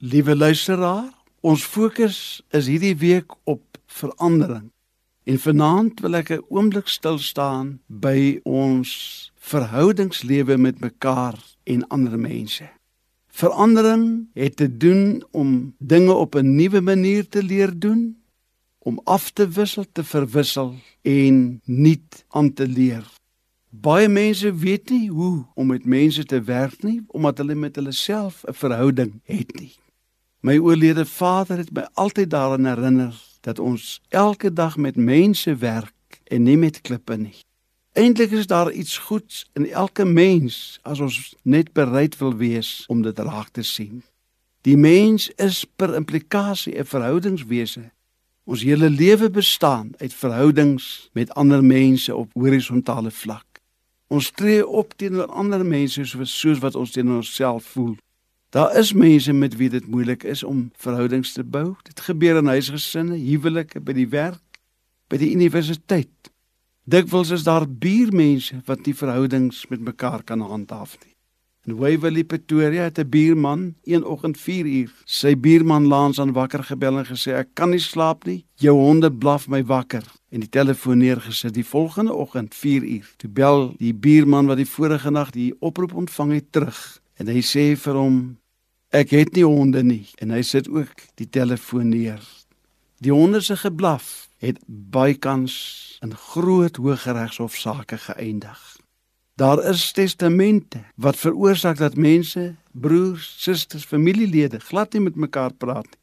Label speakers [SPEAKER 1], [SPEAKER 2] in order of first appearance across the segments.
[SPEAKER 1] Liewe luisteraar, ons fokus is hierdie week op verandering. En vanaand wil ek 'n oomblik stil staan by ons verhoudingslewe met mekaar en ander mense. Verandering het te doen om dinge op 'n nuwe manier te leer doen, om af te wissel, te verwissel en nuut aan te leer. Baie mense weet nie hoe om met mense te werk nie omdat hulle met hulle self 'n verhouding het nie. My oorlede vader het my altyd daaraan herinner dat ons elke dag met mense werk en nie met klippe nie. Eintlik is daar iets goeds in elke mens as ons net bereid wil wees om dit raak te sien. Die mens is per implikasie 'n verhoudingswese. Ons hele lewe bestaan uit verhoudings met ander mense op horisontale vlak. Ons tree op teenoor ander mense soos soos wat ons teenoor onsself voel. Daar is mense met wie dit moeilik is om verhoudings te bou. Dit gebeur in huisgesinne, huwelike, by die werk, by die universiteit. Dikwels is daar buurmense wat nie verhoudings met mekaar kan handhaaf nie. In Waverley Pretoria het 'n buurman een oggend 4 uur sy buurman laans aan wakker gebel en gesê ek kan nie slaap nie. Jou honde blaf my wakker en die telefoon neergesit die volgende oggend 4 uur. Toe bel die buurman wat die vorige nag die oproep ontvang het terug en hy sê vir hom ek het nie honde nie en hy sit ook die telefoon neer. Die honde se geblaf het bykans in groot hooggeregshofsaake geëindig. Daar is testamente wat veroorsaak dat mense, broers, susters, familielede glad nie met mekaar praat nie.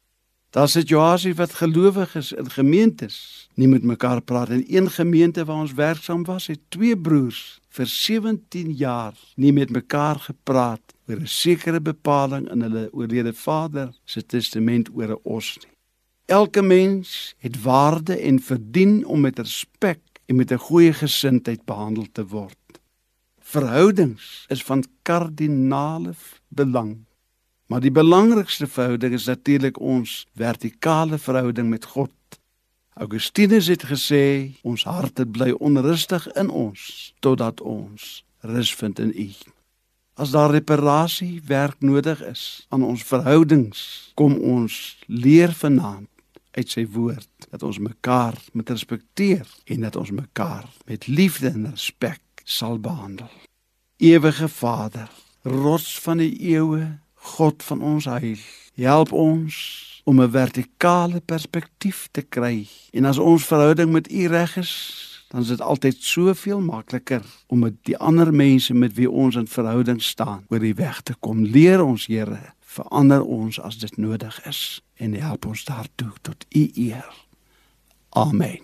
[SPEAKER 1] Daar situasies wat gelowiges in gemeentes nie met mekaar praat en een gemeente waar ons werksaam was, het twee broers vir 17 jaar nie met mekaar gepraat oor 'n sekere bepaling in hulle oorlede vader se testament oor 'n os nie. Elke mens het waarde en verdien om met respek en met 'n goeie gesindheid behandel te word. Verhoudings is van kardinale belang. Maar die belangrikste verhouding is natuurlik ons vertikale verhouding met God. Augustinus het gesê ons harte bly onrustig in ons totdat ons rus vind in U. As daar reparasie werk nodig is aan ons verhoudings, kom ons leer vanaand uit sy woord dat ons mekaar moet respekteer en dat ons mekaar met liefde en respek sal behandel. Ewige Vader, rots van die eeue, God van ons heil, help ons om 'n vertikale perspektief te kry. En as ons verhouding met U reg is, dan is dit altyd soveel makliker om met die ander mense met wie ons in verhouding staan oor die weg te kom. Leer ons, Here, verander ons as dit nodig is en help ons daartoe tot U eer. Amen.